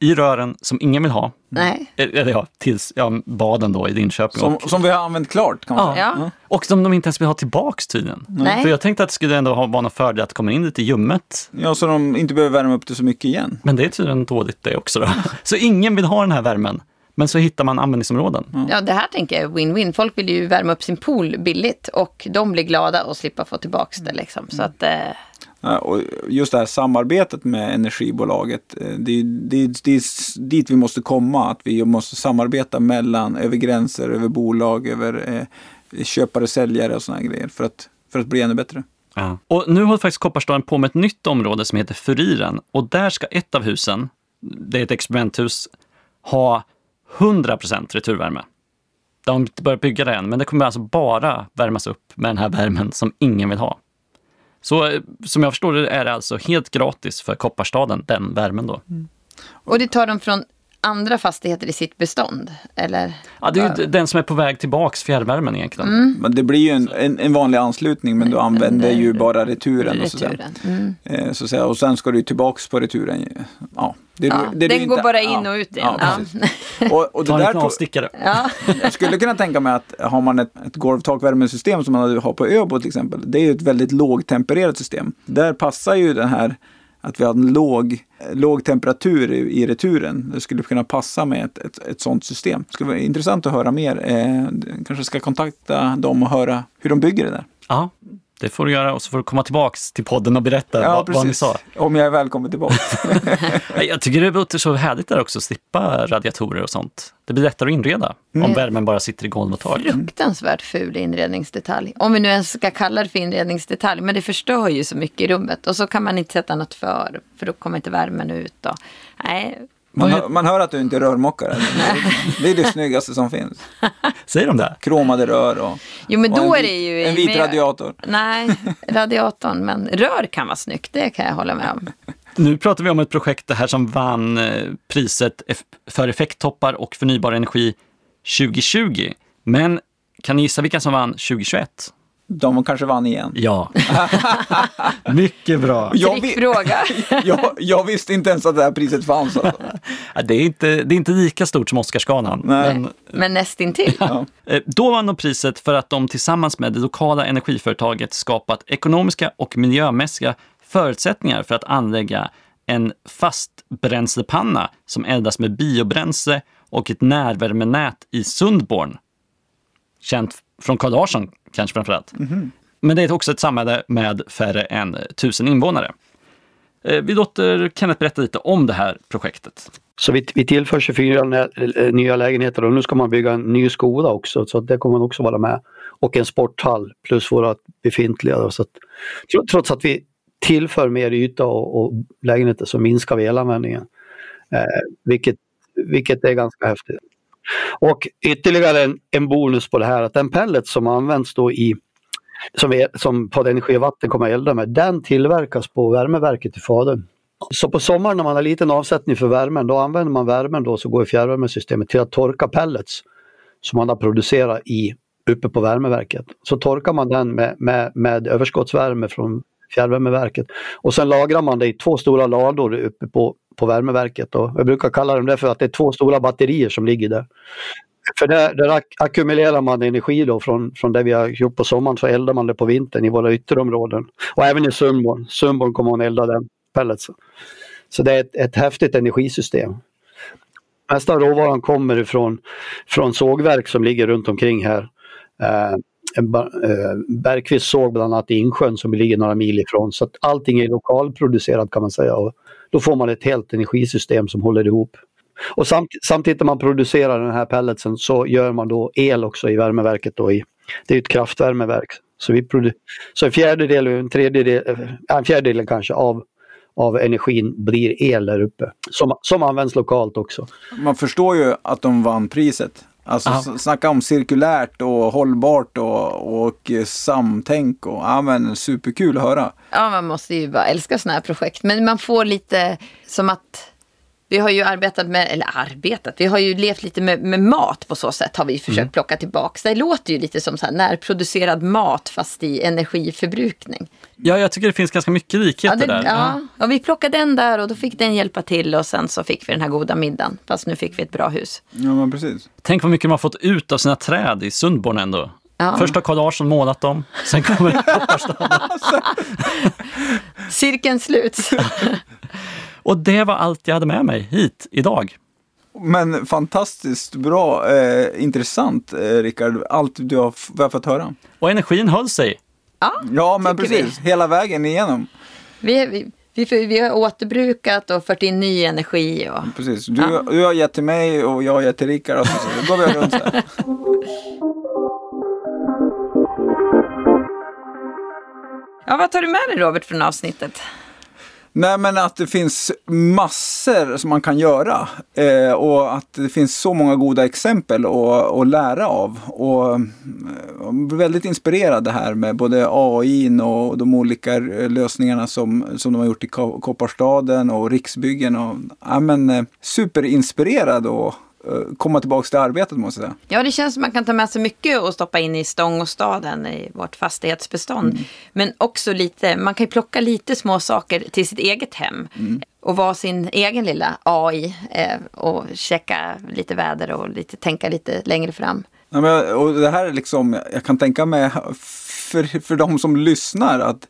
i rören som ingen vill ha. Nej. Eller ja, tills ja, baden då i Linköping. Som, och, som vi har använt klart kan man Ja. säga. Ja. och som de inte ens vill ha tillbaks tydligen. Nej. För jag tänkte att det skulle ändå ha- vara någon fördel att komma in lite ljummet. Ja, så de inte behöver värma upp det så mycket igen. Men det är tydligen dåligt det också då. Så ingen vill ha den här värmen. Men så hittar man användningsområden. Ja, det här tänker jag är win-win. Folk vill ju värma upp sin pool billigt och de blir glada och slippa få tillbaka det. Liksom. Så att, eh, Ja, och just det här samarbetet med energibolaget, eh, det är, det, är, det är dit vi måste komma. Att vi måste samarbeta mellan, över gränser, över bolag, över eh, köpare, säljare och sådana grejer för att, för att bli ännu bättre. Ja. Och nu håller faktiskt Kopparstaden på med ett nytt område som heter Furiren. Och där ska ett av husen, det är ett experimenthus, ha 100% returvärme. De har inte börjat bygga det än, men det kommer alltså bara värmas upp med den här värmen som ingen vill ha. Så eh, som jag förstår det är det alltså helt gratis för Kopparstaden, den värmen då. Mm. och det tar de från andra fastigheter i sitt bestånd? Eller? Ja, det är ju den som är på väg tillbaks, fjärrvärmen egentligen. Mm. Men det blir ju en, en, en vanlig anslutning men du använder ju bara returen. Och, så sen, Returen. Mm. eh, så säga, och sen ska du tillbaks på returen. Ja, det, Ja, det, det den går inte- bara in ja, och ut igen. Ja. Och, och det Ta en där avstickare. Ja. Jag skulle kunna tänka mig att har man ett, ett golvtakvärmesystem som man har på Öbo till exempel. Det är ju ett väldigt lågtempererat system. Där passar ju den här att vi har en låg, låg temperatur i, i returen. Det skulle kunna passa med ett, ett, ett sådant system. Det skulle vara intressant att höra mer. Eh, kanske ska kontakta dem och höra hur de bygger det där. Ja, det får du göra och så får du komma tillbaks till podden och berätta vad, vad ni sa. Om jag är välkommen tillbaka. Jag tycker det låter så härligt där också, att slippa radiatorer och sånt. Det blir lättare att inreda om värmen bara sitter i golv och tak. Fruktansvärt ful inredningsdetalj. Om vi nu ens ska kalla det för inredningsdetalj. Men det förstör ju så mycket i rummet. Och så kan man inte sätta något för. För då kommer inte värmen ut. Och, nej, Man, hör, man hör att du inte är rörmokare. Det är det snyggaste som finns. Säger de det? Kromade rör och, Jo men och då en, är vit- det ju... en vit mer- radiator. Nej, radiatorn. Men rör kan vara snyggt. Det kan jag hålla med om. Nu pratar vi om ett projekt det här som vann eh, priset för effekttoppar och förnybar energi 2020. Men kan ni gissa vilka som vann 2021? De kanske vann igen. Ja. Mycket bra. Jag, vi, jag, jag visste inte ens att det här priset fanns. Alltså. Ja, Det är inte, det är inte lika stort som Oscarsgalan. Men, Men nästintill. eh, då vann de priset för att de tillsammans med det lokala energiföretaget skapat ekonomiska och miljömässiga förutsättningar för att anlägga en fastbränslepanna som eldas med biobränsle och ett närvärmenät i Sundborn. Känt från Carl Larsson kanske framförallt. Men det är också ett samhälle med färre än tusen invånare. Eh, Vi låter Kenneth berätta lite om det här projektet. Så vi, vi tillför 24 nä- eh, nya lägenheter och nu ska man bygga en ny skola också så det kommer också vara med. Och en sporthall plus våra befintliga. Då, så att, tro- trots att vi tillför mer yta och, och lägenheter så minskar vi elanvändningen. Eh, vilket, vilket är ganska häftigt. Och ytterligare en, en bonus på det här att den pellet som används då i som, är, som Podd Energi och Vatten kommer att elda med, den tillverkas på värmeverket i Falun. Så på sommaren när man har liten avsättning för värmen, då använder man värmen då så går i fjärrvärmesystemet till att torka pellets som man har producerat i, uppe på värmeverket. Så torkar man den med, med, med överskottsvärme från fjärrvärmeverket och sen lagrar man det i två stora lador uppe på, på värmeverket. Och jag brukar kalla dem det för att det är två stora batterier som ligger där. För där, där ackumulerar man energi då från, från det vi har gjort på sommaren så eldar man det på vintern i våra ytterområden. Och även i Sundborn. Sundborn kommer man elda den pelletsen. Så det är ett, ett häftigt energisystem. Mesta råvaran kommer ifrån från sågverk som ligger runt omkring här. Eh, eh, Bergqvist såg bland annat i Insjön som ligger några mil ifrån. Så att allting är lokalproducerat kan man säga. Och då får man ett helt energisystem som håller ihop. Och samt, samtidigt när man producerar den här pelletsen så gör man då el också i värmeverket. Då i, det är ett kraftvärmeverk. Så, vi så en fjärdedel, en tredjedel, eh, en fjärdedel kanske av, av energin blir el där uppe. Som, som används lokalt också. Man förstår ju att de vann priset. Alltså s- snacka om cirkulärt och hållbart och, och samtänk. Och, ja, men, superkul att höra. Ja, man måste ju bara älska sådana här projekt. Men man får lite som att vi har ju arbetat med, eller arbetat, vi har ju levt lite med, med mat på så sätt har vi försökt Mm. plocka tillbaka. Det låter ju lite som så här närproducerad mat fast i energiförbrukning. Ja, jag tycker det finns ganska mycket Ja, likheter det, där. ja. och vi plockade den där och då fick den hjälpa till och sen så fick vi den här goda middagen. Fast nu fick vi ett bra hus. Ja, men precis. Tänk vad mycket man har fått ut av sina träd i Sundborn ändå. Ja. Först har Carl Larsson målat dem, sen kommer Kopparstaden. Cirkeln sluts. Och det var allt jag hade med mig hit idag. Men fantastiskt bra, eh, intressant eh, Rickard. Allt du har, vi har fått höra. Och energin höll sig. Ja, Ja, men Tycker vi. precis. Hela vägen igenom. vi, vi, vi, vi har återbrukat och fört in ny energi. Och, Precis. Du, Ja. du har gett till mig och jag har gett till Rickard. Och så, så går vi runt så här. ja, vad tar du med dig Robert från avsnittet? Nej men att det finns massor som man kan göra eh, och att det finns så många goda exempel att, att lära av. Och jag blir väldigt inspirerad det här med både AI och de olika eh, lösningarna som, som de har gjort i Kopparstaden och Riksbyggen. Och, ja, men, eh, superinspirerad och komma tillbaka till arbetet måste jag säga. Ja, det känns som man kan ta med sig mycket och stoppa in i Stångåstaden i vårt fastighetsbestånd. Men också lite, man kan ju plocka lite små saker till sitt eget hem. Och vara sin egen lilla AI eh, och checka lite väder och lite, tänka lite längre fram. Ja, men, och det här är liksom, jag kan tänka mig för, för de som lyssnar att,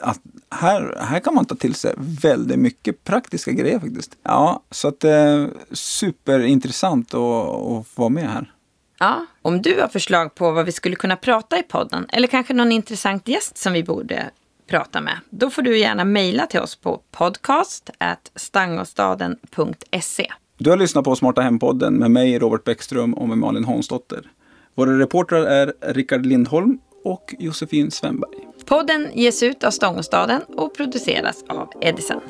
att här, här kan man ta till sig väldigt mycket praktiska grejer faktiskt. Ja, så att det är superintressant att, att vara med här. Ja, om du har förslag på vad vi skulle kunna prata i podden eller kanske någon intressant gäst som vi borde prata med, då får du gärna mejla till oss på podcast stangåstaden.se. Du har lyssnat på Smarta Hem-podden med mig Robert Bäckström och med Malin Hansdotter. Våra reportrar är Rickard Lindholm och Josefin Svenberg. Podden ges ut av Stångåstaden och produceras av Edison.